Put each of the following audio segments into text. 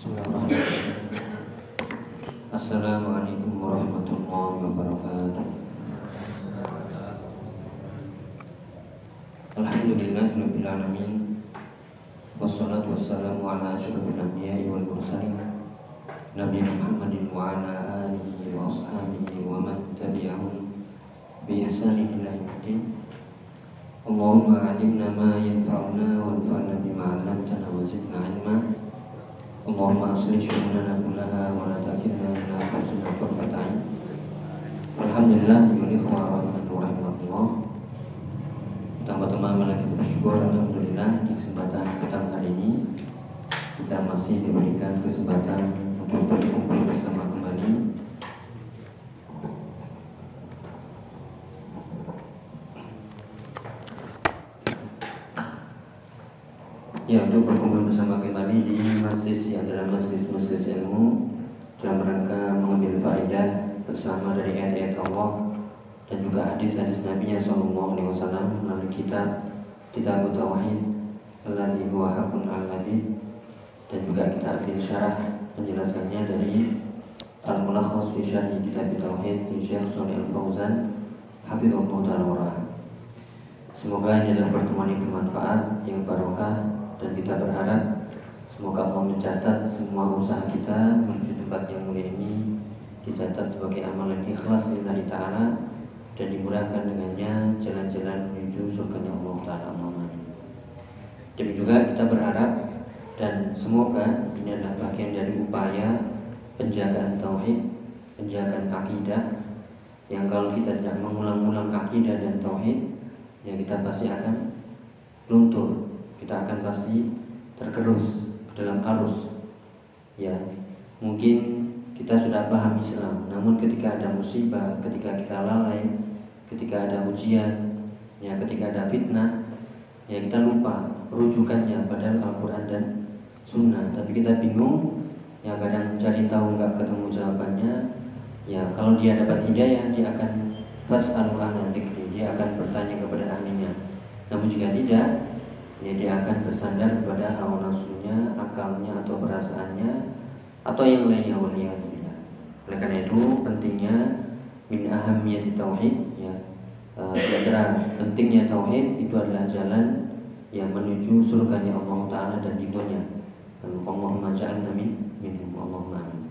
Bismillahirrahmanirrahim. Assalamualaikum warahmatullahi wabarakatuh. Alhamdulillahirabbil alamin. Wassalatu wassalamu ala asyrofil anbiya'i wal mursalin. Nabi Muhammadin wa ala alihi wa ashabihi wa man tabi'ahum bi ihsanin ila yaumiddin. Allahumma 'allimna ma yanfa'una wanfa'na bima 'allamtana wa zidna 'ilma. Allahumma aslih syu'unana kullaha wa la takilna ila anfusina tarfata 'ain. Alhamdulillah ya ikhwah rahimahullah. Pertama-tama mari kita bersyukur alhamdulillah di kesempatan petang hari ini kita masih diberikan kesempatan untuk berkumpul bersama kembali Ya, untuk berkumpul bersama kembali di majlis yang adalah majlis-majlis ilmu dalam rangka mengambil faedah bersama dari ayat-ayat Allah dan juga hadis-hadis Nabi Sallallahu Alaihi Wasallam melalui kitab Kitab Tauhid Alladhi huwa hakun al nabi dan juga kita ambil syarah. Penjelasannya dari Al-Mulakhas fi Syarhi Kitab Tauhid di Syekh Shalih Al-Fauzan Hafizullah Ta'ala Semoga ini adalah pertemuan yang bermanfaat, yang barokah dan kita berharap semoga Allah mencatat semua usaha kita menuju tempat yang mulia ini dicatat sebagai amalan ikhlas lillahi ta'ala dan dimudahkan dengannya jalan-jalan menuju surganya Allah Ta'ala. Amin. Demi juga kita berharap dan semoga ini adalah bagian dari upaya penjagaan tauhid, penjagaan akidah yang kalau kita tidak mengulang-ulang akidah dan tauhid ya kita pasti akan luntur. Kita akan pasti tergerus dalam arus. Ya mungkin kita sudah paham Islam. Namun ketika ada musibah ketika kita lalai ketika ada ujian ya ketika ada fitnah ya kita lupa rujukannya padahal Al-Quran dan Sunnah. Tapi kita bingung ya kadang cari tahu nggak ketemu jawabannya ya kalau dia dapat hidayah dia akan fas'alu ahla dia akan bertanya kepada ahlinya. Namun jika tidak ya dia akan bersandar kepada hawa nafsunya, akalnya atau perasaannya atau yang lainnya waliyahulillah. Oleh karena itu pentingnya min ahamiyati tauhid ya. Uh, di pentingnya tauhid itu adalah jalan yang menuju surganya Allah taala dan ridhonya. Allahumma ja'alna min minhum Allahumma amin.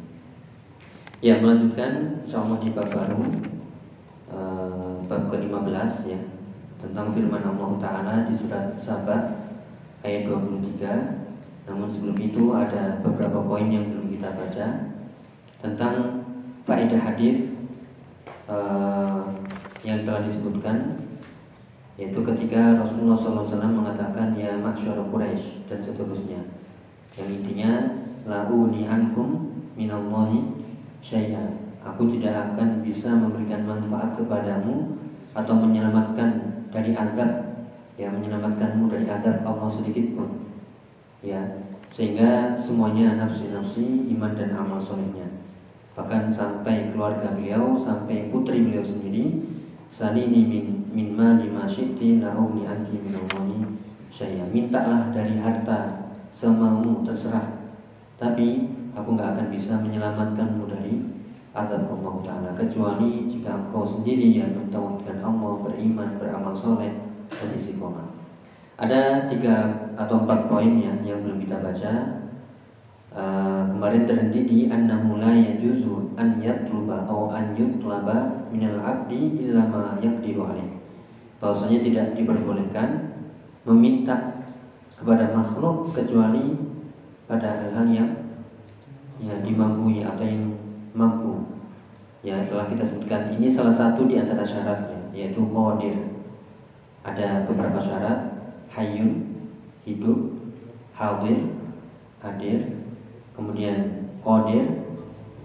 Ya melanjutkan insyaallah di bab baru uh, bab ke-15 ya tentang firman Allah Ta'ala di surat Sabat ayat 23 Namun sebelum itu ada beberapa poin yang belum kita baca Tentang faedah hadis uh, yang telah disebutkan Yaitu ketika Rasulullah SAW mengatakan Ya maksyara Quraisy dan seterusnya. Yang intinya La'uni ankum minallahi syai'an Aku tidak akan bisa memberikan manfaat kepadamu Atau menyelamatkan dari azab ya menyelamatkanmu dari azab Allah sedikit pun. Ya sehingga semuanya nafsi-nafsi iman dan amal solehnya. Bahkan sampai keluarga beliau sampai putri beliau sendiri salini min min mali masyiti la'uni anki min saya mintalah dari harta semaumu terserah. Tapi aku nggak akan bisa menyelamatkanmu dari azab Allah Ta'ala kecuali jika engkau sendiri yang mentauhidkan Allah beriman beramal soleh dan istiqomah ada tiga atau empat poin ya yang belum kita baca uh, kemarin terhenti di annahu la yajuzu an yatluba atau an yutlaba minal abdi illa ma yaqdiru alaih bahwasanya tidak diperbolehkan meminta kepada makhluk kecuali pada hal-hal yang ya dimampu atau yang mampu. Ya telah kita sebutkan ini salah satu di antara syaratnya yaitu qadir. Ada beberapa syarat. Hayyun hidup, hadir hadir, kemudian qadir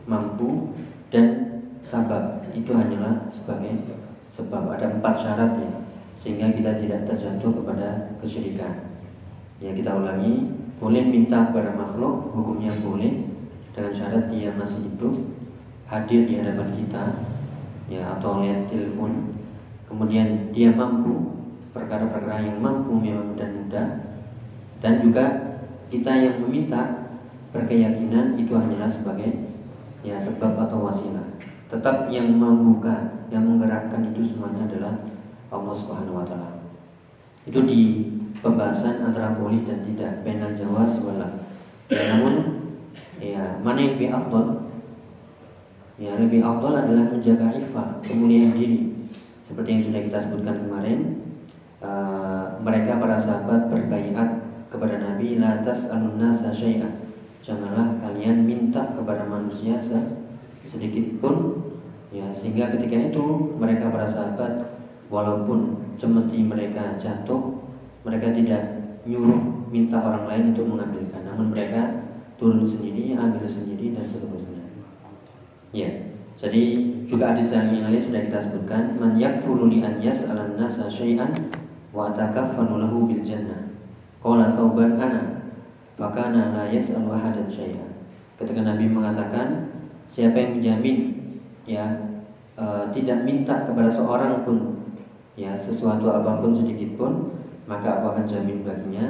mampu. Dan sabab. Itu hanyalah sebagai sebab. Ada empat syarat ya sehingga kita tidak terjatuh kepada kesyirikan. Ya kita ulangi, boleh minta kepada makhluk hukumnya boleh. Dengan syarat dia masih hidup hadir di hadapan kita. Ya atau lihat telepon. Kemudian dia mampu perkara-perkara yang mampu memang dan mudah dan juga kita yang meminta berkeyakinan itu hanyalah sebagai ya sebab atau wasilah. Tetap yang membuka, yang menggerakkan itu semuanya adalah Allah Subhanahu wa taala. Itu di pembahasan antara boleh dan tidak, penal jawaz wala. Ya, namun ya mana yang lebih afdol? Ya lebih afdol adalah menjaga ifah, kemuliaan diri. Seperti yang sudah kita sebutkan kemarin, uh, mereka para sahabat berbaiat kepada Nabi latas alunna syai'an. Janganlah kalian minta kepada manusia sedikit pun. Ya sehingga ketika itu mereka para sahabat walaupun cemeti mereka jatuh mereka tidak nyuruh minta orang lain untuk mengambilkan. Namun mereka turun sendiri ambil sendiri dan seterusnya. Ya jadi juga hadis yang lain sudah kita sebutkan man yakfulu li an yas'alan nasa syai'an Ketika Nabi mengatakan siapa yang menjamin ya e, tidak minta kepada seorang pun ya sesuatu apa pun sedikit pun maka aku akan jamin baginya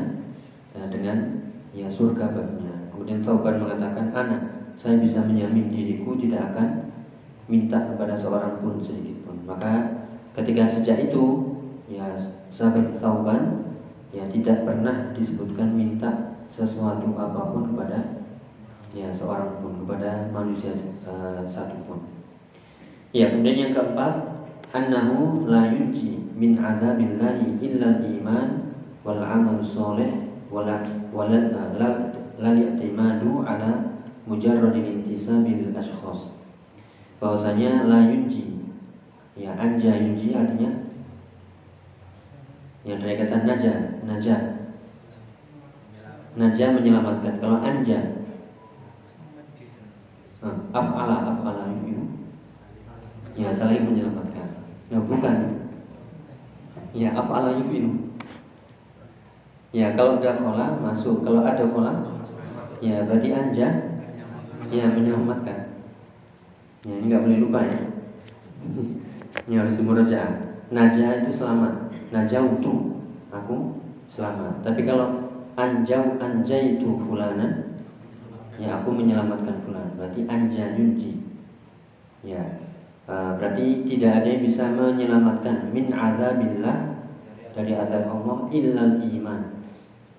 ya, dengan ya surga baginya. Kemudian Thauban mengatakan ana saya bisa menjamin diriku tidak akan minta kepada seorang pun sedikit pun. Maka ketika sejak itu ya sahabat Thauban ya tidak pernah disebutkan minta sesuatu apa pun kepada ya seorang pun kepada manusia uh, satu pun. Ya kemudian yang keempat annahu la yunji min azabillahi illa iman wal amal soleh wala wala la la i'timadu ala mujarradil intisabil ashkhas. Bahwasanya la yunji ya anja yunji artinya yang dari kata naja, naja. Naja menyelamatkan. Kalau anja, hmm, af'ala, af'ala yufiru. Ya, saling menyelamatkan. Ya, bukan. Ya, af'ala yufiru. Ya, kalau ada khola masuk. Kalau ada khola, ya berarti anja, ya menyelamatkan. Ya, ini nggak boleh lupa ya. ini harus dimuraja. Naja itu selamat najautu aku selamat. Tapi kalau anjau anjaitu fulanan ya aku menyelamatkan fulan. Berarti anja yunji. Ya. Uh, berarti tidak ada yang bisa menyelamatkan min azabillah dari azab Allah illal iman.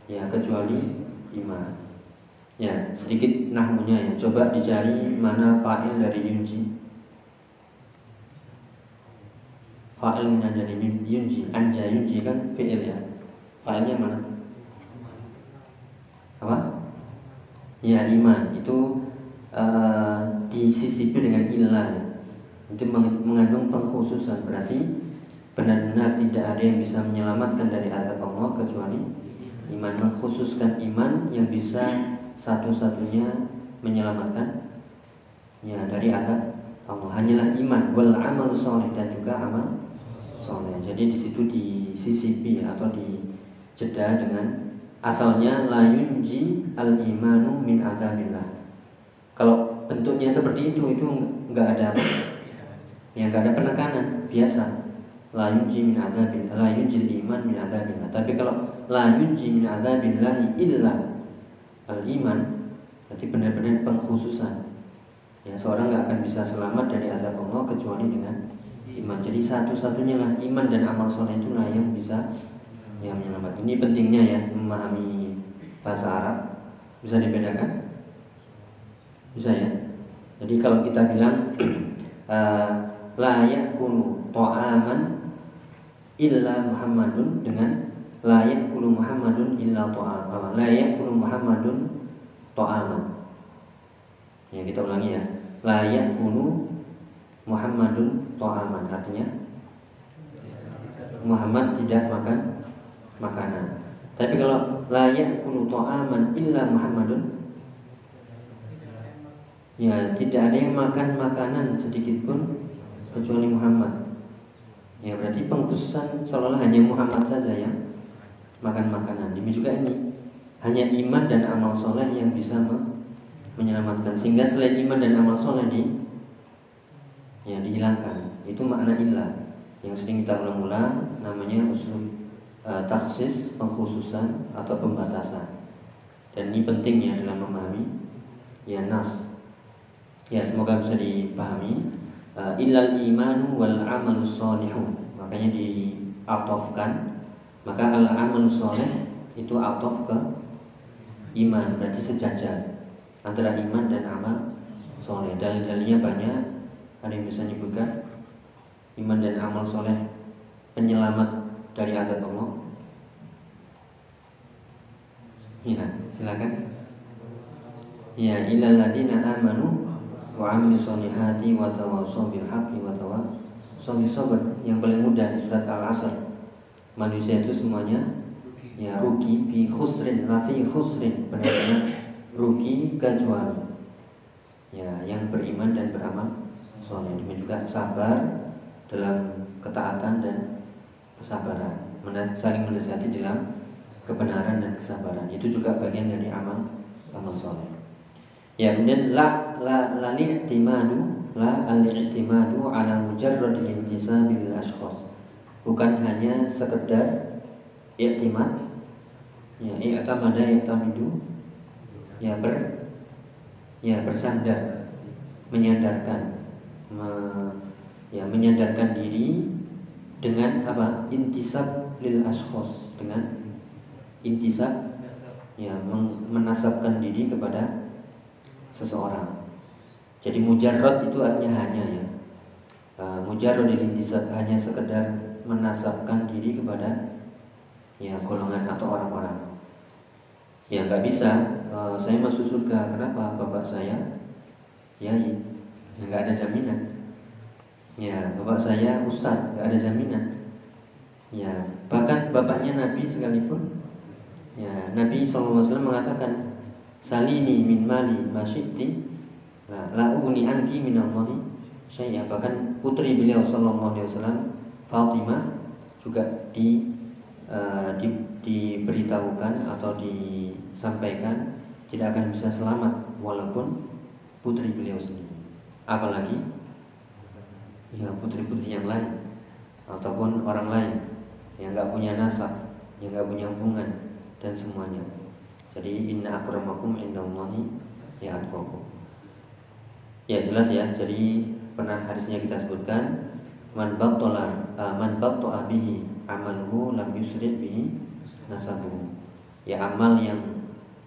Ya, kecuali iman. Ya, sedikit nahmunya ya. Coba dicari mana fa'il dari yunji. Fa'ilnya jadi yunji anja yunji kan fi'il ya. Fa'ilnya mana? Apa? Ya iman. Itu uh, disisipi dengan ilah ya. itu mengandung pengkhususan. Berarti benar-benar tidak ada yang bisa menyelamatkan dari azab Allah kecuali iman. Mengkhususkan iman yang bisa satu-satunya menyelamatkan ya dari azab Allah hanyalah iman wal amal soleh dan juga amal soleh. Jadi di situ disisipi atau dijeda dengan asalnya la yunji al imanu min adabillah. Kalau bentuknya seperti itu itu nggak ada ya nggak ada penekanan biasa. La yunji min adabillah la yunji iman min adabillah tapi kalau la yunji min adabillah illa al iman berarti benar-benar pengkhususan ya seorang nggak akan bisa selamat dari azab Allah kecuali dengan iman. Jadi satu-satunya lah iman dan amal soleh itulah yang bisa yang menyelamatkan. Ini pentingnya ya memahami bahasa Arab. Bisa dibedakan? Bisa ya. Jadi kalau kita bilang uh, layak kulu to'aman illa Muhammadun dengan layak kulu Muhammadun illa to'aman. Layak kulu Muhammadun to'aman. Ya kita ulangi ya. Layak kulu Muhammadun to'aman artinya Muhammad tidak makan makanan. Tapi kalau layak kulu to'aman illa Muhammadun Ya tidak ada yang makan makanan sedikit pun kecuali Muhammad. Ya berarti pengkhususan seolah hanya Muhammad saja yang makan makanan. Demi juga ini hanya iman dan amal soleh yang bisa menyelamatkan. Sehingga selain iman dan amal soleh di ya dihilangkan itu makna ilah yang sering kita ulang-ulang namanya usul uh, taksis pengkhususan atau pembatasan dan ini pentingnya dalam memahami ya nas. Ya semoga bisa dipahami. Uh, illal iman wal amal solihu. Makanya diatofkan. Maka al amal soleh itu atof ke iman berarti sejajar antara iman dan amal soleh. Dalil-dalilnya banyak. Ada yang bisa menyebutkan iman dan amal soleh penyelamat dari adab Allah. Ya, silakan. Ya, ilal ladina amanu wa amilu solihati wa tawassaw bil haqqi wa tawassaw bis sabr. Yang paling mudah di surat Al-Asr. Manusia itu semuanya ya rugi fi khusrin la fi khusrin benar-benar rugi kecuali ya yang beriman dan beramal soleh demikian juga sabar dalam ketaatan dan kesabaran saling menasihati dalam kebenaran dan kesabaran. Itu juga bagian dari amal amal soleh. Ya kemudian la la la li'timadu la al-i'timadu ala mujarrad intisabil ashkhas bukan hanya sekedar i'timad ya i'tamada i'tamidu ya ber ya bersandar menyandarkan me, ya menyandarkan diri dengan apa? Intisab lil ashkhos dengan intisab ya menasabkan diri kepada seseorang. Jadi mujarrad itu artinya hanya ya. Uh, mujarrad intisab hanya sekedar menasabkan diri kepada ya golongan atau orang-orang. Ya nggak bisa uh, saya masuk surga. Kenapa? Bapak saya ya nggak ada jaminan. Ya bapak saya ustad nggak ada jaminan. Ya bahkan bapaknya nabi sekalipun. Ya nabi saw mengatakan salini min mali masyiti la ugni anki min allahi saya bahkan putri beliau sallallahu alaihi Fatimah juga di uh, di, diberitahukan atau disampaikan tidak akan bisa selamat walaupun putri beliau sendiri. Apalagi ya putri-putri yang lain ataupun orang lain yang nggak punya nasab, yang nggak punya hubungan dan semuanya. Jadi inna akramakum indallahi ya atqakum. Ya jelas ya. Jadi pernah hadisnya kita sebutkan man battala uh, man batta'a bihi amaluhu lam yusri bihi nasabuhu. Ya amal yang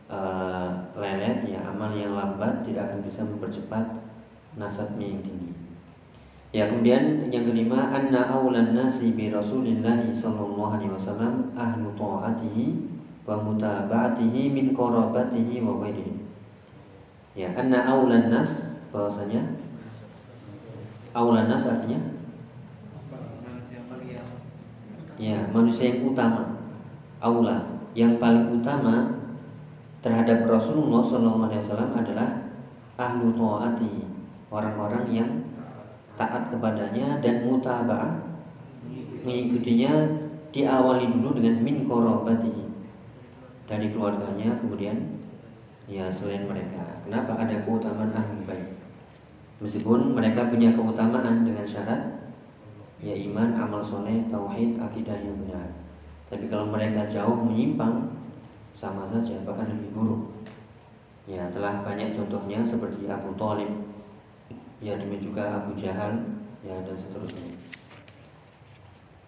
uh, lelet, ya amal yang lambat tidak akan bisa mempercepat nasabnya yang tinggi. Ya kemudian yang kelima anna awlan nasi bi Rasulillah sallallahu alaihi wasallam ahlu ta'atihi wa mutaba'atihi min qarabatihi wa ghairihi. Ya, anna awlan nas bahwasanya awlan nas artinya ya manusia yang utama aula yang paling utama terhadap Rasulullah SAW adalah ahlu taati orang-orang yang taat kepadanya dan mutaba'ah mengikutinya diawali dulu dengan min korobati dari keluarganya kemudian ya selain mereka. Kenapa? Ada keutamaan ahli baik meskipun mereka punya keutamaan dengan syarat ya iman, amal soleh, tauhid, akidah yang benar. Tapi kalau mereka jauh menyimpang, sama saja, bahkan lebih buruk. Ya, telah banyak contohnya seperti Abu Talib, ya demikian juga Abu Jahal, ya dan seterusnya.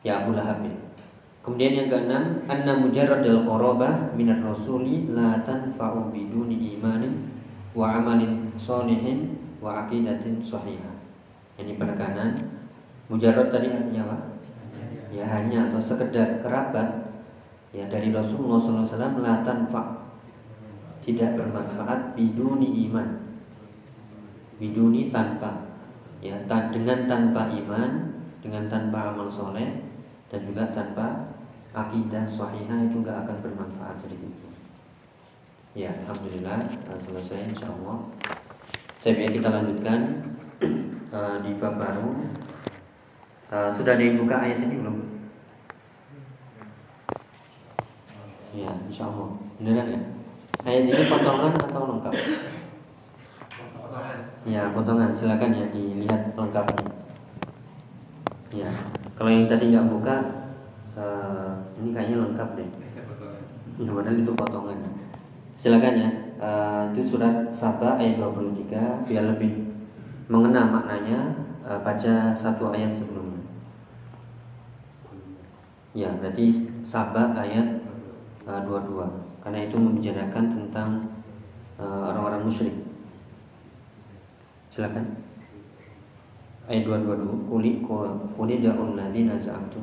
Ya Abu Lahab ya. Kemudian yang keenam, anna mujarradal qarabah minar rasuli la tanfa'u biduni imanin wa amalin solihin wa aqidatin sahihah. Ini penekanan Mujarrad tadi artinya apa? Ya hanya atau sekedar kerabat ya dari Rasulullah SAW melatan fa tidak bermanfaat biduni iman. Biduni tanpa. Ya dengan tanpa iman dengan tanpa amal soleh dan juga tanpa akidah sahihah itu nggak akan bermanfaat sedikit ya alhamdulillah selesai insyaallah. Tapi kita lanjutkan uh, di bab baru. Uh, sudah dibuka ayat ini belum? Ya, insya Allah. Beneran ya? Ayat ini potongan atau lengkap? Ya, potongan. Silakan ya dilihat lengkapnya. Ya, kalau yang tadi nggak buka, uh, ini kayaknya lengkap deh. Ya, padahal itu potongan. Silakan ya. uh, itu surat Saba ayat 23 biar lebih mengena maknanya uh, baca satu ayat sebelumnya. Ya, berarti Saba ayat uh, 22 karena itu membicarakan tentang uh, orang-orang musyrik. Silakan. Ayat 22 kuli kuli da'ul ladzina za'amtum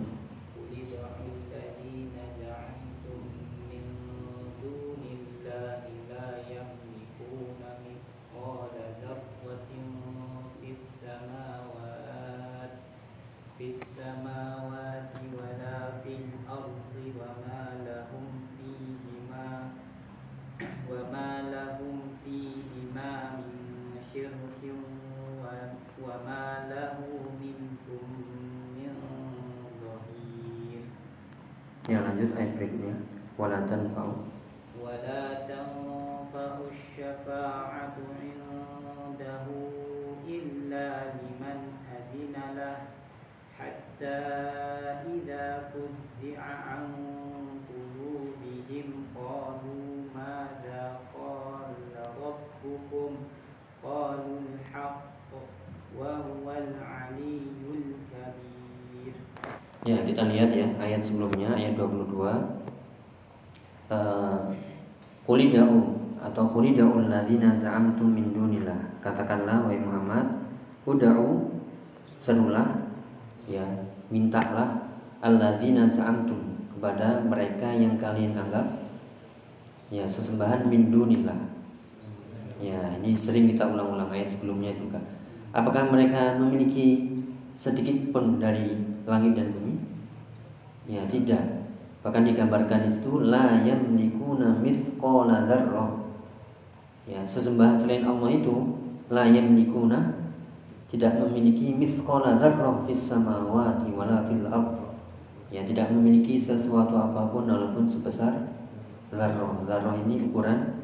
lanjut ayat berikutnya wala tanfa'u wala tanfa'u syafa'atu indahu illa liman adina lah hatta idza fuzzi'a an qulubihim qalu madza qala rabbukum qalu al-haqq wa huwa al-aliyyul kabir Ya, kita lihat ya ayat sebelumnya ayat 22. Uh, Kulidau atau kulidau alladzina za'amtum min dunillah. Katakanlah wahai Muhammad, ud'u serulah ya, mintalah alladzina za'amtum kepada mereka yang kalian anggap ya sesembahan min dunillah. Ya, ini sering kita ulang-ulang ayat sebelumnya juga. Apakah mereka memiliki sedikit pun dari langit dan bumi? Ya tidak. Bahkan digambarkan di situ la yamlikuna mithqala dzarrah. Ya, sesembahan selain Allah itu la yamlikuna tidak memiliki mithqala dzarrah fis samawati wala fil ard. Ya, tidak memiliki sesuatu apa pun walaupun sebesar zarrah. Zarrah ini ukuran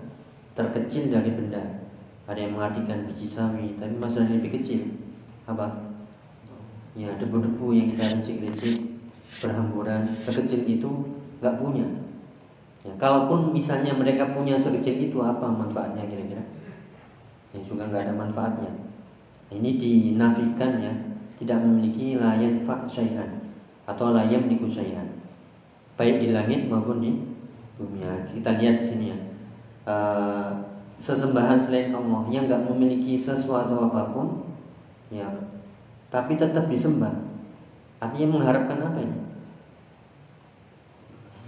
terkecil dari benda. Ada yang mengartikan biji sawi, tapi masalahnya lebih kecil. Apa? Ya, debu-debu yang kita rincik-rincik berhamburan sekecil itu nggak punya. Ya, kalaupun misalnya mereka punya sekecil itu apa manfaatnya kira-kira? Ya juga nggak ada manfaatnya. Ini dinafikan ya, tidak memiliki layan fa syai'an atau layam di syai'an. Baik di langit maupun di bumi. Ya, kita lihat di sini ya. Uh, sesembahan selain Allah yang nggak memiliki sesuatu apa pun, ya, tapi tetap disembah. Artinya mengharapkan apa ini?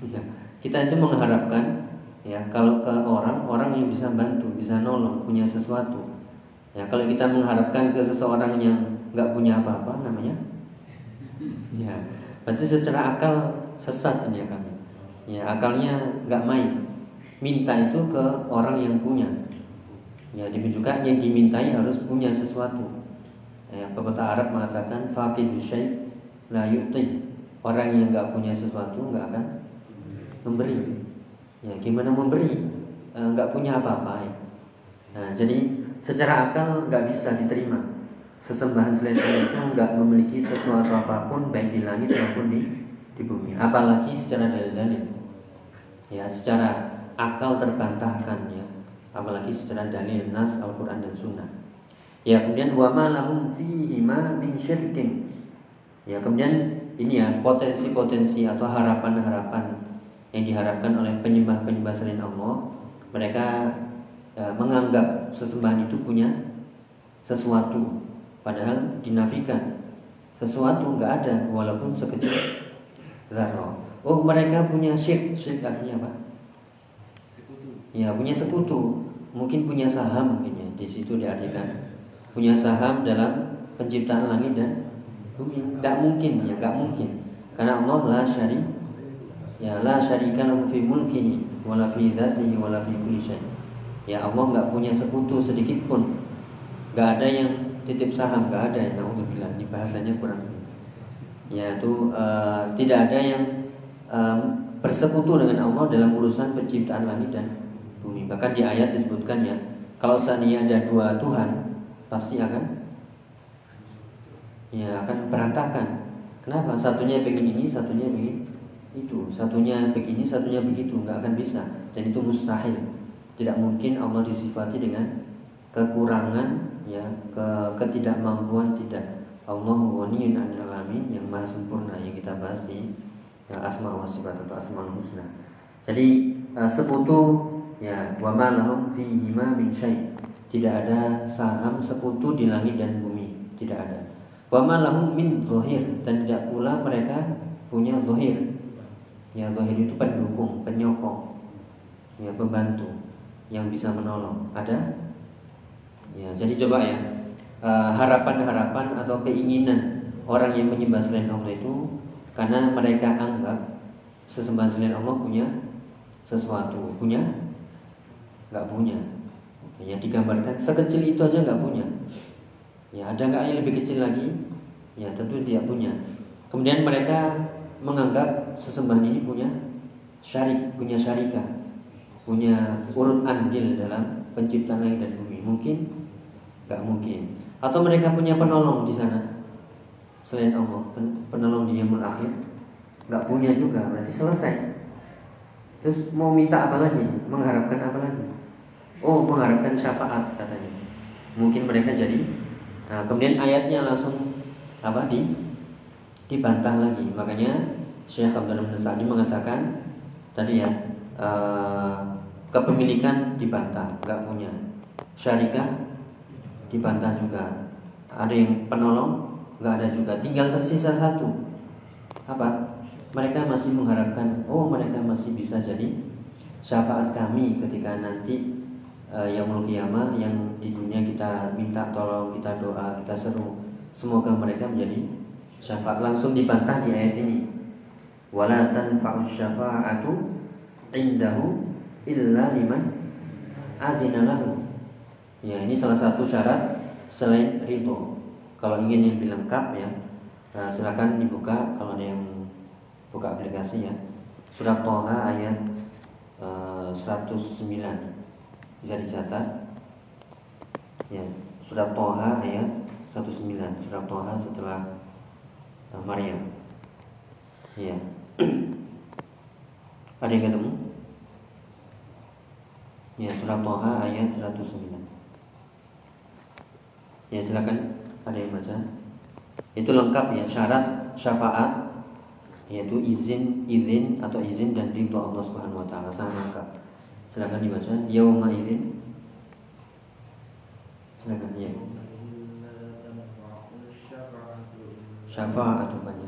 Ya, kita itu mengharapkan ya kalau ke orang orang yang bisa bantu, bisa nolong, punya sesuatu. Ya kalau kita mengharapkan ke seseorang yang nggak punya apa-apa namanya, ya berarti secara akal sesat ini ya kami. Ya akalnya nggak main. Minta itu ke orang yang punya. Ya demi juga yang dimintai harus punya sesuatu. Ya, pepatah Arab mengatakan syai' la yu'ti. Orang yang nggak punya sesuatu nggak akan memberi. Ya, gimana memberi? E, nggak punya apa-apa. Ya. Nah, jadi secara akal nggak bisa diterima. Sesembahan selain Allah itu nggak memiliki sesuatu apa pun baik di langit maupun di di bumi. Apalagi secara dalil-dalil. Ya, secara akal terbantahkan ya. Apalagi secara dalil nas Al-Qur'an dan Sunnah. Ya, kemudian wa ma lahum fihi ma min syirkin. Ya, kemudian ini ya potensi-potensi atau harapan-harapan yang diharapkan oleh penyembah-penyembah selain Allah mereka e, menganggap sesembahan itu punya sesuatu. Padahal dinafikan. Sesuatu nggak ada walaupun sekecil zarro oh mereka punya syirik. Syirik artinya apa? Sekutu. Ya punya sekutu. Mungkin punya saham mungkin ya. Di situ diartikan. Punya saham dalam penciptaan langit dan bumi. Nggak mungkin ya nggak mungkin. Karena Allah la syari ya la syarika lahu fi mulkihi wala fi dzatihi wala fi kulli syai. Ya Allah nggak punya sekutu sedikit pun. Nggak ada yang titip saham, nggak ada. Nauzubillah, ini bahasanya kurang. Ya itu uh, tidak ada yang um, bersekutu dengan Allah dalam urusan penciptaan langit dan bumi. Bahkan di ayat disebutkan ya, kalau seandainya ada dua Tuhan, pasti akan ya akan berantakan. Kenapa? Satunya begini ini, satunya begini itu satunya begini satunya begitu nggak akan bisa dan itu mustahil Tidak mungkin Allah disifati dengan kekurangan ya, ke ketidakmampuan tidak. Allah alamin yang maha sempurna yang kita bahas di ya, asma wa sifat atau asmaul husna. Jadi uh, sekutu ya wa ma lahum fihi min syai. Tidak ada saham sekutu di langit dan bumi, tidak ada. Wa ma lahum min zahir dan tidak pula mereka punya zahir. Ya zahir itu pendukung, penyokong, ya pembantu yang bisa menolong. Ada? Ya, jadi coba ya eh, harapan-harapan atau keinginan orang yang menyembah selain Allah itu karena mereka anggap sesembahan selain Allah punya sesuatu, punya? Nggak punya. Ya digambarkan sekecil itu aja nggak punya. Ya ada nggak yang lebih kecil lagi? Ya tentu dia punya. Kemudian mereka menganggap sesembahan ini punya syarik, punya syarikah, punya urut andil dalam penciptaan langit dan bumi. Mungkin nggak mungkin. Atau mereka punya penolong di sana selain Allah, penolong di yang akhir nggak punya juga, berarti selesai. Terus mau minta apa lagi? Mengharapkan apa lagi? Oh, mengharapkan syafaat katanya. Mungkin mereka jadi. Nah, kemudian ayatnya langsung apa di dibantah lagi. Makanya Syekh Abdul Rahman Sa'di mengatakan tadi ya uh, kepemilikan dibantah, nggak punya. Syarikah dibantah juga. Ada yang penolong, nggak ada juga. Tinggal tersisa satu. Apa? Mereka masih mengharapkan, oh mereka masih bisa jadi syafaat kami ketika nanti uh, yang kiamah yang di dunia kita minta tolong, kita doa, kita seru. Semoga mereka menjadi syafaat langsung dibantah di ayat ini. Wala tanfa'us syafa'atu indahu illa liman adina lahu. Ya, ini salah satu syarat selain ridho. Kalau ingin yang lengkap ya, nah, silakan dibuka kalau ada yang buka aplikasi ya. Surat Toha ayat uh, 109 bisa dicatat ya surat Toha ayat 109 surat Toha setelah uh, Maryam ya ada yang ketemu ya surat Toha ayat 109 ya silakan ada yang baca itu lengkap ya syarat syafaat yaitu izin izin atau izin dan ridho Allah Subhanahu wa taala sangat lengkap Silakan dibaca. Yauma idzin. Silakan ya. Syafa'atu banyak.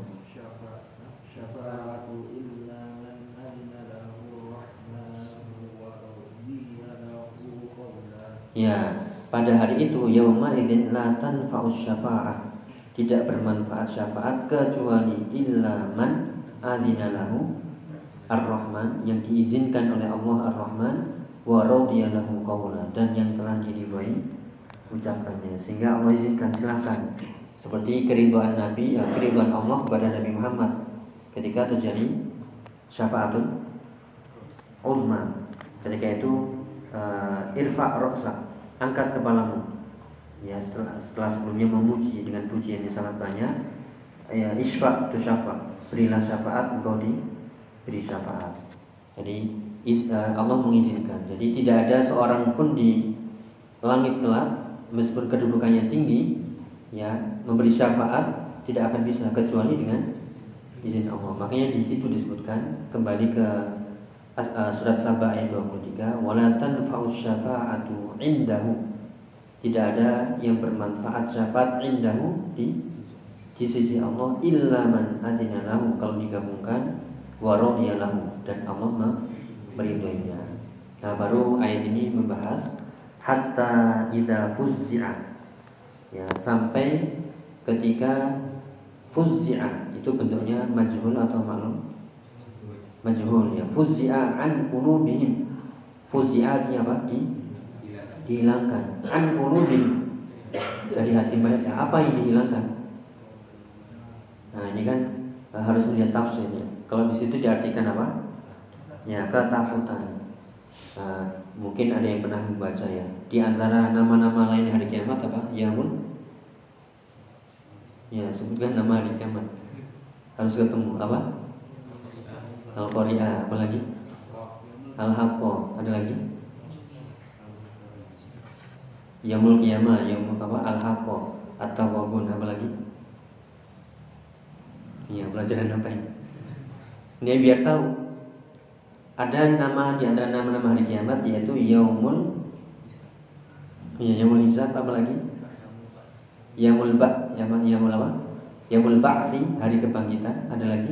Ya, pada hari itu yauma idzin la tanfa'us syafa'ah. Tidak bermanfaat syafaat kecuali illa man adina lahu Ar-Rahman yang diizinkan oleh Allah Ar-Rahman wa radiyalahu qawla dan yang telah diridhoi ucapannya. Sehingga Allah izinkan silahkan. Seperti keriduan Nabi ya, keriduan Allah kepada Nabi Muhammad ketika terjadi syafaatul ulma ketika itu uh, irfa roksa angkat kepalamu ya setelah, setelah sebelumnya memuji dengan pujian yang sangat banyak ya isfa tu syafa berilah syafaat engkau di beri syafaat. Jadi eh, Allah mengizinkan. Jadi tidak ada seorang pun di langit kelak meskipun kedudukannya tinggi ya memberi syafaat tidak akan bisa kecuali dengan izin Allah. Makanya di situ disebutkan kembali ke uh, surat Sabah ayat 23, "Wala tanfa'us syafa'atu indahu." Tidak ada yang bermanfaat syafaat indahu di di sisi Allah illa man adina lahu kalau digabungkan waradiyalahu dan Allah meridhoinya. Nah, baru ayat ini membahas hatta idza fuzzi'a. Ya, sampai ketika fuzzi'a itu bentuknya majhul atau maklum? Majhul ya. Fuzzi'a an qulubihim. Fuzzi'a artinya apa? Di dihilangkan. An qulubihim. Dari hati mereka. Apa yang dihilangkan? Nah, ini kan harus melihat tafsirnya. Kalau di situ diartikan apa? Ya ketakutan. Uh, mungkin ada yang pernah membaca ya. Di antara nama-nama lain hari kiamat apa? Yamun. Ya sebutkan nama hari kiamat. Harus ketemu apa? Al Qari'ah apa lagi? Al Haqqo ada lagi? Yaumul Qiyamah, Yaumul apa? Al-Haqqah, At-Tawabun, apa lagi? Iya, pelajaran apa ini? Ini biar tahu. Ada nama di antara nama-nama hari kiamat yaitu Yaumul Iya, Yaumul Hisab apa lagi? Yaumul Ba, Yaumul apa? Yaumul Ba'thi, hari kebangkitan, ada lagi?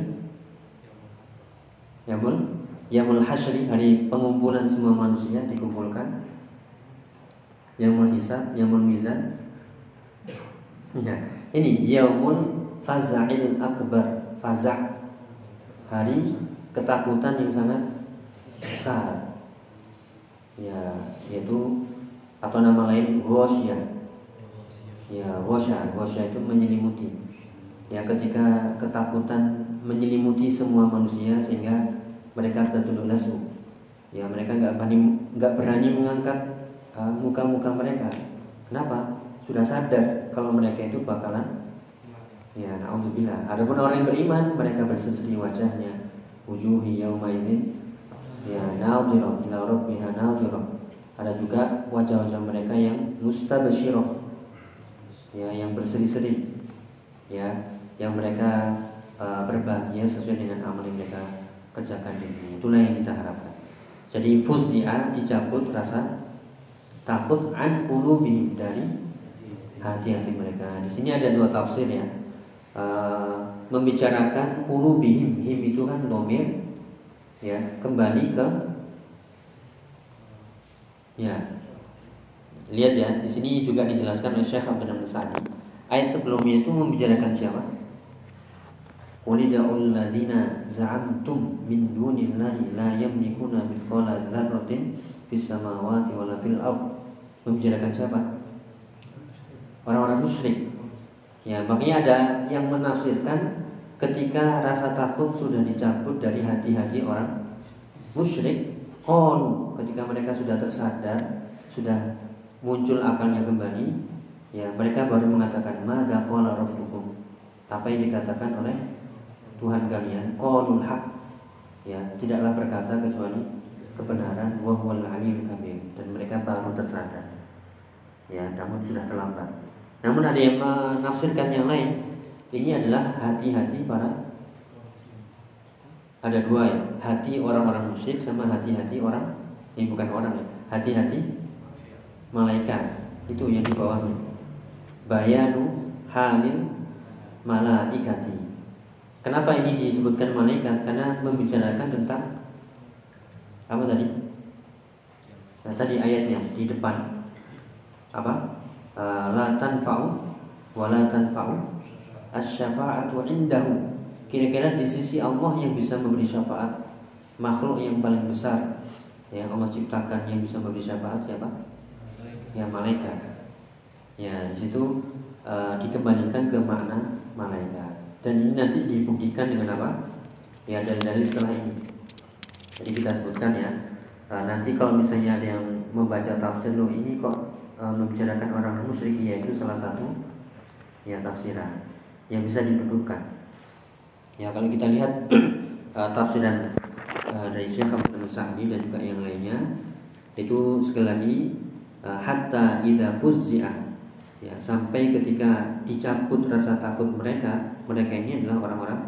Yaumul Yaumul Hasyri, hari pengumpulan semua manusia dikumpulkan. Yaumul Hisab, Yaumul Mizan. Ya, ini Yaumul Faza'il Akbar, Faza' hari ketakutan yang sangat besar. Ya, yaitu atau nama lain Ghosya. Ya, Ghosya, Ghosya itu menyelimuti. Ya, ketika ketakutan menyelimuti semua manusia sehingga mereka tertunduk lesu. Ya, mereka nggak berani nggak berani mengangkat uh, muka-muka uh, mereka. Kenapa? Sudah sadar kalau mereka itu bakalan ya naudzubillah. Adapun orang yang beriman, mereka berseri wajahnya. Wujuhi yaumaidin ya naudzubillah ila rabbiha naudzubillah. Ada juga wajah-wajah mereka yang mustabsyirah. Ya, yang berseri-seri. Ya, yang mereka uh, berbahagia sesuai dengan amal yang mereka kerjakan ini. Itulah yang kita harapkan. Jadi fuzia dicabut rasa takut an qulubihim dari hati-hati mereka. Di sini ada dua tafsir ya. E, membicarakan qulubihim, him itu kan domir ya, kembali ke ya. Lihat ya, di sini juga dijelaskan oleh Syekh Abdul Sa'di. Ayat sebelumnya itu membicarakan siapa? Qulida'ul ladzina za'amtum min dunillahi la yamlikuna mithqala dzarratin fis samawati wala fil ard. Membicarakan siapa? Orang-orang musyrik. Ya, makanya ada yang menafsirkan ketika rasa takut sudah dicabut dari hati-hati orang musyrik, qalu ketika mereka sudah tersadar, sudah muncul akalnya kembali, ya mereka baru mengatakan madza qala rabbukum. Apa yang dikatakan oleh Tuhan kalian qaulul haq. Ya tidaklah berkata kecuali kebenaran wa huwal alim kabir. Dan mereka baru tersadar. Ya namun sudah terlambat. Namun ada yang menafsirkan yang lain. Ini adalah hati-hati para ada dua ya hati orang-orang musyrik sama hati-hati orang ini bukan orang ya hati-hati malaikat. Itu yang di bawahnya. Bayanu halil malaikati Kenapa ini disebutkan malaikat? Karena membicarakan tentang apa tadi? Nah, tadi ayatnya di depan apa? Uh, la tanfa'u wa la tanfa'u asy-syafa'atu indahu. Kira-kira di sisi Allah yang bisa memberi syafaat makhluk yang paling besar yang Allah ciptakan yang bisa memberi syafaat siapa? Ya malaikat. Ya di situ uh, dikembalikan ke makna malaikat dan ini nanti dibuktikan dengan apa? Ya dari dari setelah ini. Jadi kita sebutkan ya. Uh, nanti kalau misalnya ada yang membaca tafsir loh ini kok uh, membicarakan orang musyrik ya itu salah satu ya tafsiran yang bisa didudukan. Ya kalau kita lihat uh, tafsiran dari Syekh Abdul dan juga yang lainnya itu sekali lagi hatta idza fuzzi'ah ya sampai ketika dicabut rasa takut mereka mereka ini adalah orang-orang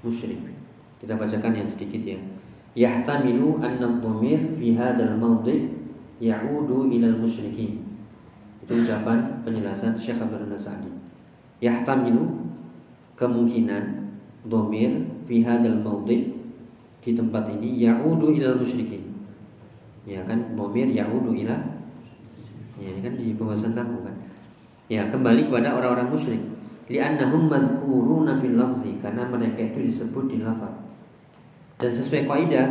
musyrik. Kita bacakan yang sedikit ya. Yahtamilu anna dhamir fi hadzal mawdi' ya'udu ila al-musyrikin itu ucapan penjelasan Syekh Abdul Nasadi yahtamilu kemungkinan dhamir fi hadzal mawdi' di tempat ini ya'udu ila al-musyrikin ya kan dhamir ya'udu ila ya ini kan di pembahasan nahwu kan ya kembali kepada orang-orang musyrik. Li'annahum madhkuruna fil lafzi karena mereka itu disebut di lafaz. Dan sesuai kaidah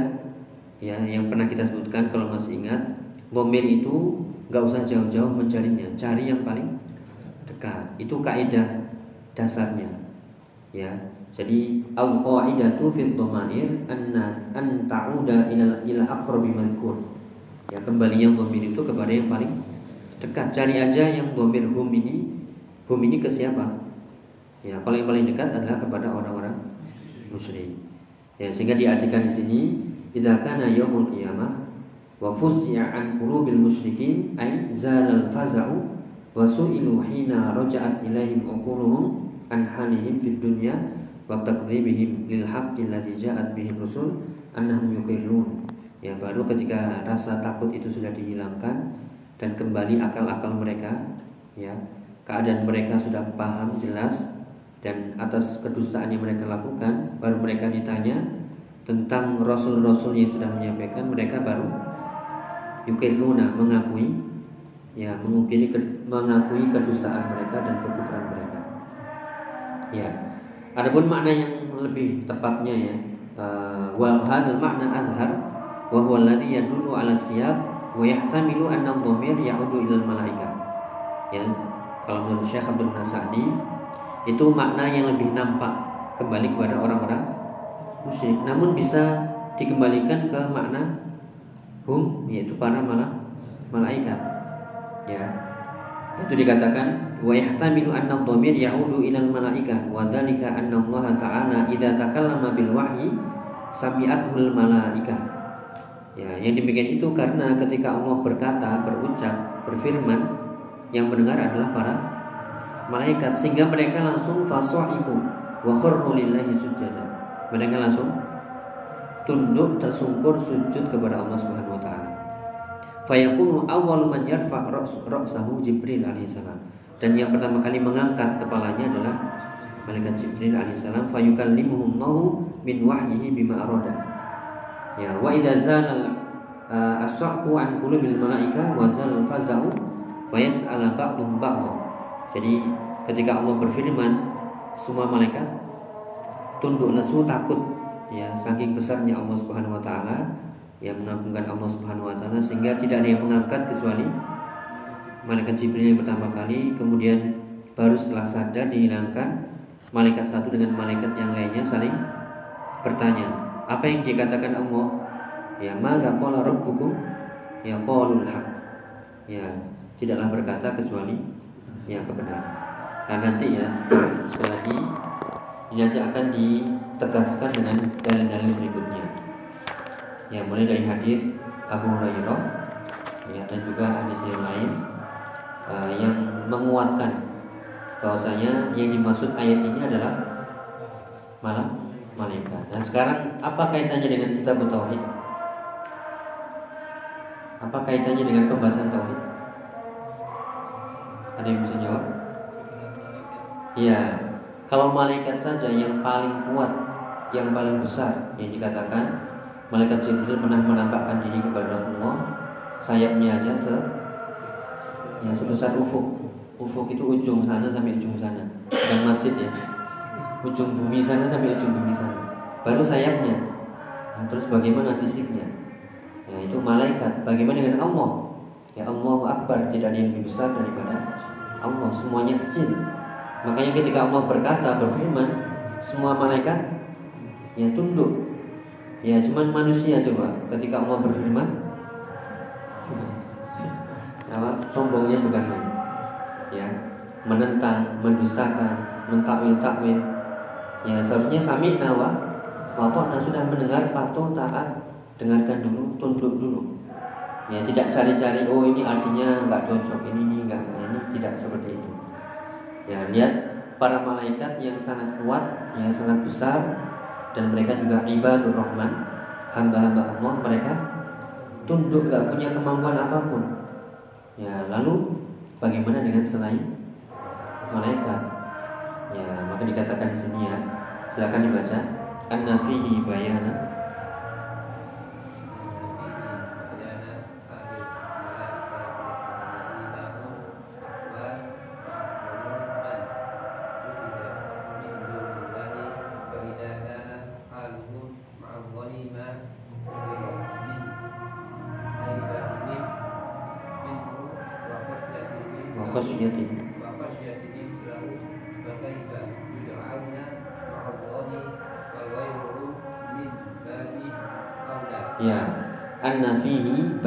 ya yang pernah kita sebutkan kalau masih ingat bomir itu nggak usah jauh-jauh mencarinya cari yang paling dekat. Itu kaidah dasarnya ya. Jadi al qaidatu fil dhamair anna an ta'uda ila ila aqrabi madhkur. Ya kembalinya bomir itu kepada yang paling dekat. Cari aja yang domir hum ini. Hum ini ke siapa? Ya kalau yang paling dekat adalah kepada orang-orang musyrik ya sehingga diartikan di sini idza kana yaumul wa fuz'a an qulubil musyrikin ay zalal faza'u wa su'ilu hina raja'at ilaihim uquluhum an halihim fid dunya wa takdzibihim lil haqqi alladhi ja'at bihi rusul annahum yuqirrun. Ya baru ketika rasa takut itu sudah dihilangkan dan kembali akal-akal mereka ya keadaan mereka sudah paham jelas dan atas kedustaan yang mereka lakukan baru mereka ditanya tentang rasul-rasul yang sudah menyampaikan mereka baru yukiruna mengakui ya mengukiri mengakui kedustaan mereka dan kekufuran mereka. Ya. Adapun makna yang lebih tepatnya ya uh, wa hadzal makna azhar wa huwa alladhi yadullu ala siyaq wa yahtamilu anna dhamir ya'udu ila malaika. Ya, kalau menurut Syekh Abdul Nasadi itu makna yang lebih nampak kembali kepada orang-orang musyrik. Namun bisa dikembalikan ke makna hum yaitu para malah malaikat. Ya itu dikatakan wa yahtamilu anna dhamir ya'udu ila al malaikah wa dzalika anna Allah ta'ala idza takallama bil wahyi sami'atul malaikah ya yang demikian itu karena ketika Allah berkata berucap berfirman yang mendengar adalah para malaikat sehingga mereka langsung fasa'iku wa lillahi sujada mereka langsung tunduk tersungkur sujud kepada Allah Subhanahu wa taala. Fayakunu awwalu man yarfa ra'sahu Jibril alaihissalam. Dan yang pertama kali mengangkat kepalanya adalah malaikat Jibril alaihissalam fayukallimuhum min wahyihi bima arada. Ya, wa idza zala uh, as-sa'qu an qulubil malaika wa zal faza'u fayas'ala ba'dhum ba'dha. Jadi ketika Allah berfirman semua malaikat tunduk lesu takut. Ya saking besarnya Allah Subhanahu wa taala yang mengagungkan Allah Subhanahu wa taala sehingga tidak ada yang mengangkat kecuali malaikat Jibril yang pertama kali. Kemudian baru setelah sadar dihilangkan malaikat satu dengan malaikat yang lainnya saling bertanya apa yang dikatakan Allah? Ya maka qala rabbukum? Ya qalul haq. Ya tidaklah berkata kecuali ya kebenaran. Nah nanti ya lagi nanti akan ditegaskan dengan dalil-dalil berikutnya. Ya, mulai dari hadis Abu Hurairah ya, dan juga hadis yang lain uh, yang menguatkan bahwasanya yang dimaksud ayat ini adalah malah malaikat. Nah, sekarang apa kaitannya dengan kita tauhid? Apa kaitannya dengan pembahasan tauhid? Ada yang bisa jawab? Iya, kalau malaikat saja yang paling kuat, yang paling besar yang dikatakan malaikat Jibril pernah menampakkan diri kepada Rasulullah, sayapnya aja se ya sebesar ufuk. Ufuk itu ujung sana sampai ujung sana. Dan masjid ya. Ujung bumi sana sampai ujung bumi sana. Baru sayapnya. Nah, terus bagaimana fisiknya? Ya itu malaikat. Bagaimana dengan Allah? Ya Allah Akbar tidak ada yang lebih besar daripada Allah. Semuanya kecil. Makanya ketika Allah berkata berfirman, semua malaikat ya tunduk. Ya cuman manusia coba ketika Allah berfirman apa sombongnya bukan main. Ya, menentang, mendustakan, mentakwil takwil. Ya seharusnya sami nawa. Bapak sudah mendengar patuh taat? Dengarkan dulu tunduk dulu. Ya tidak cari-cari oh ini artinya nggak cocok ini ini nggak ini tidak seperti itu. Ya, lihat para malaikat yang sangat kuat, yang sangat besar dan mereka juga ibadur rahman, hamba-hamba Allah, mereka tunduk gak punya kemampuan apa pun. Ya, lalu bagaimana dengan selain malaikat? Ya, maka dikatakan di sini ya. Silakan dibaca. An-nafihi bayana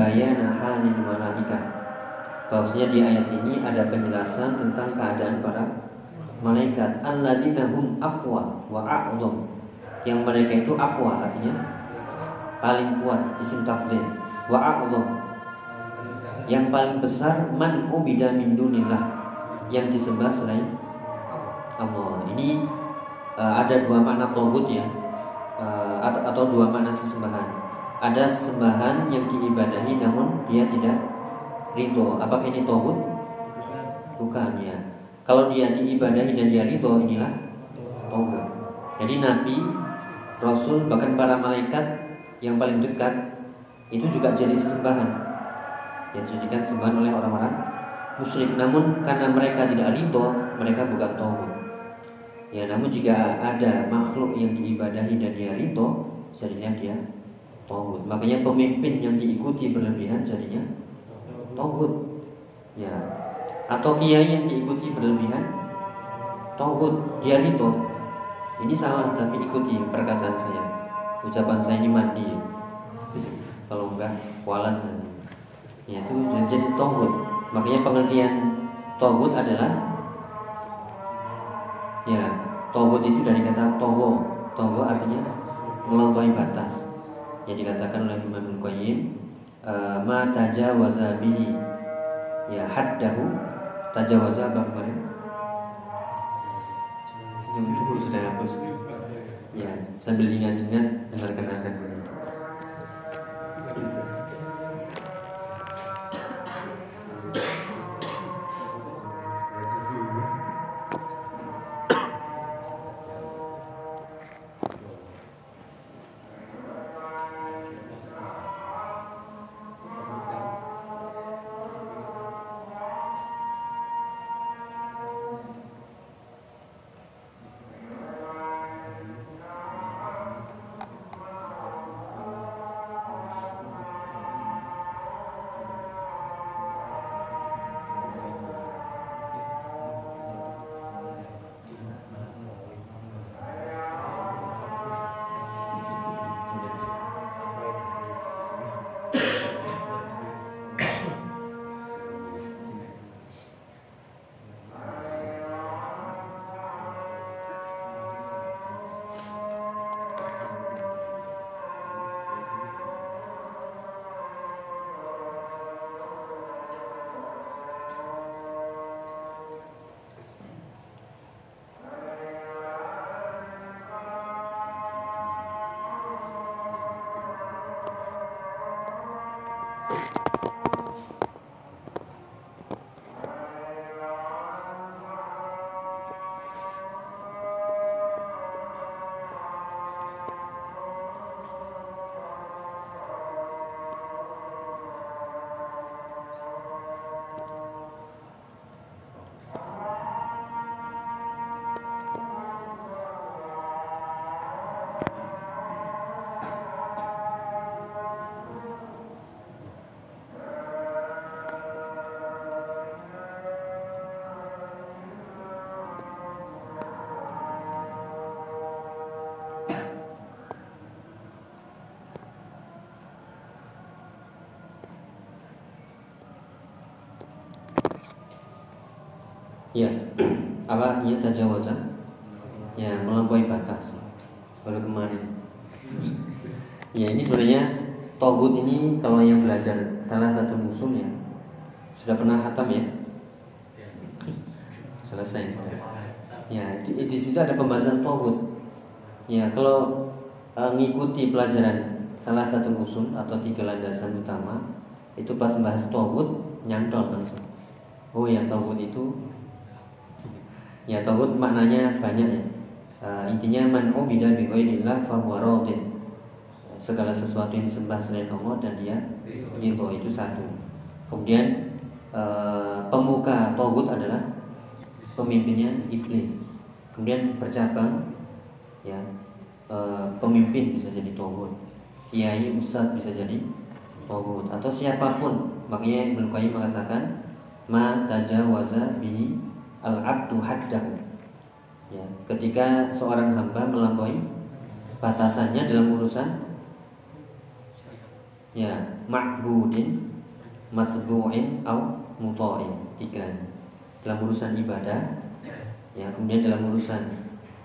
bayana halil malaikah. Bahwasanya di ayat ini ada penjelasan tentang keadaan para malaikat. Alladzina hum aqwa wa a'zam. Yang mereka itu aqwa artinya paling kuat isim tafdhil. Wa a'zam. Yang paling besar man ubida min dunillah. Yang disembah selain Allah. Ini uh, ada dua makna tauhid ya. Uh, atau dua makna sesembahan ada sesembahan yang diibadahi namun dia tidak ridho. Apakah ini tauhid? Bukan. Ya. Kalau dia diibadahi dan dia ridho inilah tauhid. Jadi nabi rasul bahkan para malaikat yang paling dekat itu juga jadi sesembahan. Yang dijadikan sembahan oleh orang-orang musyrik. Namun karena mereka tidak ridho mereka bukan tauhid. Ya, namun jika ada makhluk yang diibadahi dan dia rito, jadinya dia tauhid. Makanya pemimpin yang diikuti berlebihan jadinya tauhid. Ya. Atau kiai yang diikuti berlebihan tauhid, dia rito. Ini salah tapi ikuti perkataan saya. Ucapan saya ini mandi. Kalau enggak kualat Ya itu jadi tauhid. Makanya pengertian tauhid adalah Ya, tohut itu dari kata toho. Toho artinya melampaui batas. Yang dikatakan oleh Imam Al-Qayyim, eh, ma tajawaza bihi ya haddahu tajawaza apa kemarin? Itu sudah hapus. Ya, sambil ingat-ingat dengarkan akan Apa ya tajawazan? Ya, melampaui batas. Baru kemarin. ya, ini sebenarnya togut ini kalau yang belajar salah satu musuh ya sudah pernah hatam ya? Selesai. Ya, di, di situ ada pembahasan togut. Ya, kalau e, ngikuti pelajaran salah satu usul atau tiga landasan utama itu pas bahas togut nyantol langsung. Oh ya togut itu Ya tauhid maknanya banyak ya. Uh, intinya man ubida bi ghairillah fa huwa. Segala sesuatu yang disembah selain Allah dan dia ridho itu satu. Kemudian uh, pemuka tauhid adalah pemimpinnya iblis. Kemudian bercabang ya uh, pemimpin bisa jadi tauhid. Kiai ustaz bisa jadi tauhid atau siapa pun. Makanya Ibnu Qayyim mengatakan ma tajawaza bihi al-abdu haddahu. Ya, ketika seorang hamba melampaui batasannya dalam urusan ya ma'budin matsbu'in au muta'in tiga. Dalam urusan ibadah ya kemudian dalam urusan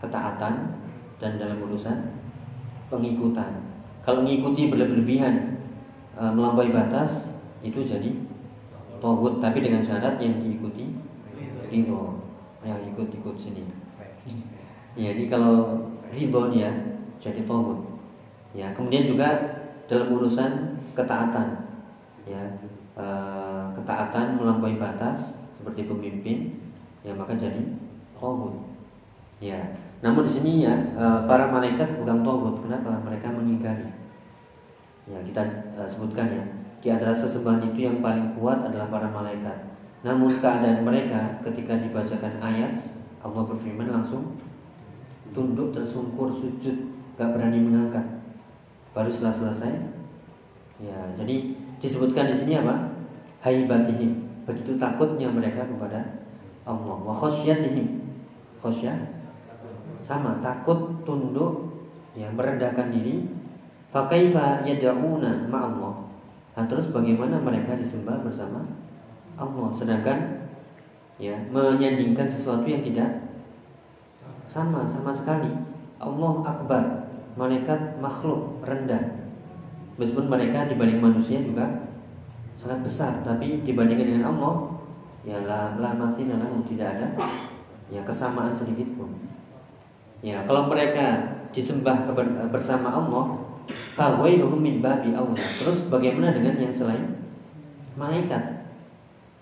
ketaatan dan dalam urusan pengikutan. Kalau mengikuti berlebihan e, melampaui batas itu jadi togut tapi dengan syarat yang diikuti ridho ya ikut ikut sini. Ya jadi kalau ridho dia jadi togut. Ya kemudian juga dalam urusan ketaatan. Ya e, ketaatan melampaui batas seperti pemimpin ya maka jadi togut. Ya namun di sini ya e, para malaikat bukan togut. Kenapa? Mereka mengingkari. Ya kita e, sebutkan ya di antara sesembahan itu yang paling kuat adalah para malaikat namun keadaan mereka ketika dibacakan ayat Allah berfirman langsung tunduk tersungkur sujud gak berani mengangkat. Baru setelah selesai ya jadi disebutkan di sini apa? Haibatihim. Begitu takutnya mereka kepada Allah. Wa khasyatihim khasyah sama takut tunduk ya merendahkan diri. Fakaifa yad'una ma'allah. Nah, terus bagaimana mereka disembah bersama Allah. Sedangkan ya menyandingkan sesuatu yang tidak sama sama sekali. Allah akbar. Malaikat makhluk rendah. Meskipun mereka dibanding manusia juga sangat besar tapi dibandingkan dengan Allah ya la la lahu tidak ada ya kesamaan sedikit pun. Ya kalau mereka disembah bersama Allah faghairuhum min babi aula terus bagaimana dengan yang selain malaikat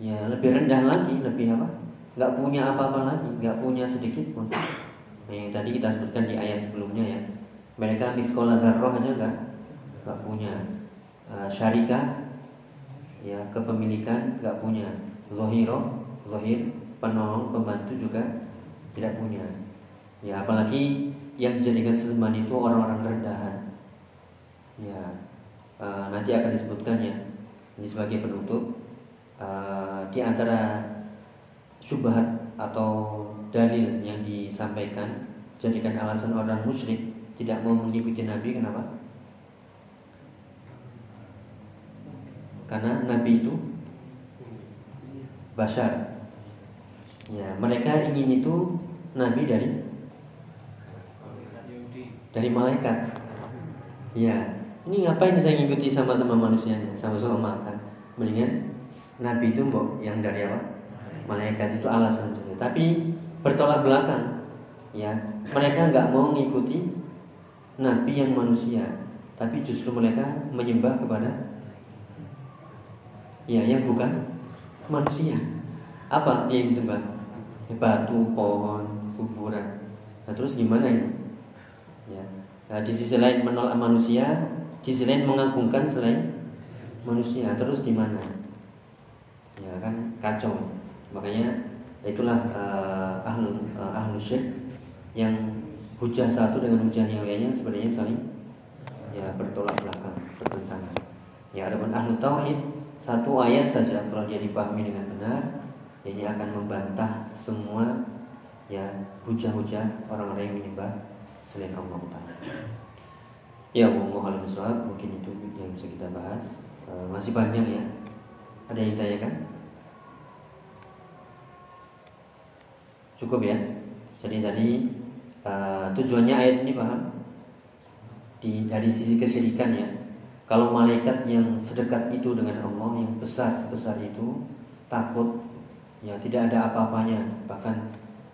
ya lebih rendah lagi lebih apa? Nggak punya apa-apa lagi nggak punya sedikit pun. Nah, yang tadi kita sebutkan di ayat sebelumnya ya. Mereka di sekolah darroh aja nggak nggak punya. Uh, syarikah ya kepemilikan nggak punya. Lohiro lohir penolong pembantu juga tidak punya. Ya apalagi yang dijadikan sesembahan itu orang-orang rendahan. Ya uh, nanti akan disebutkan ya. Ini sebagai penutup Eh, di antara syubhat atau dalil yang disampaikan jadikan alasan orang musyrik tidak mau mengikuti Nabi kenapa? Karena Nabi itu bashar. Ya, mereka ingin itu Nabi dari dari malaikat. Ya, ini ngapain saya ngikuti sama-sama manusia sama-sama makan? Mendingan Nabi itu mbok yang dari apa? Malaikat itu alasan saja. Tapi bertolak belakang, ya mereka nggak mau mengikuti Nabi yang manusia, tapi justru mereka menyembah kepada ya yang bukan manusia. Apa dia yang disembah? Batu, pohon, kuburan. Nah, terus gimana ini? Ya. Nah, di sisi lain menolak manusia, di sisi lain mengagungkan selain manusia. Terus gimana? Ya kan kacau makanya itulah uh, ahlu uh, ahlu syirik yang hujah satu dengan hujah yang lainnya sebenarnya saling ya bertolak belakang bertentangan ya adapun ahlu tauhid satu ayat saja kalau dia dipahami dengan benar ini akan membantah semua ya hujah-hujah orang-orang yang menyembah selain Allah Taala. Ya Allah mungkin itu yang bisa kita bahas. Uh, masih panjang ya. Ada yang ditanyakan? Cukup ya. Jadi tadi uh, tujuannya ayat ini paham? Di dari sisi kesyirikan ya. Kalau malaikat yang sedekat itu dengan Allah yang besar sebesar itu takut ya tidak ada apa-apanya bahkan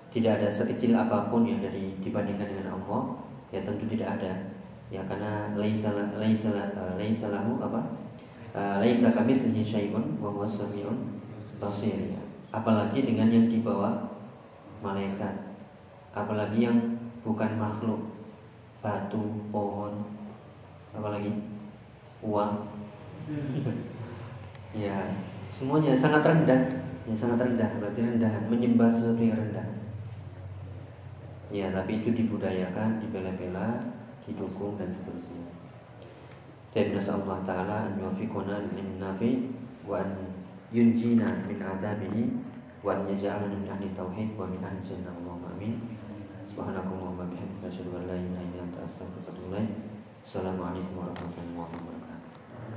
tidak ada sekecil apa pun yang dari dibandingkan dengan Allah ya tentu tidak ada ya karena laisa laisa uh, laisa lahu apa Eh, laisa kamitslihi syai'un wa huwa samiun basir ya. Apalagi dengan yang di bawah malaikat. Apalagi yang bukan makhluk. Batu, pohon, apalagi uang. ya, semuanya sangat rendah. Ya sangat rendah, berarti rendahan, menyembah sesuatu yang rendah. Ya, tapi itu dibudayakan, dibela-bela, didukung dan seterusnya. Dan Allah Ta'ala an yuwafiquna lil nafi wa an yunjina min adabihi wa an yaj'alana min ahli tauhid wa min amin. Subhanakallahumma bihamdika asyhadu wa ilaik assalamualaikum warahmatullahi wabarakatuh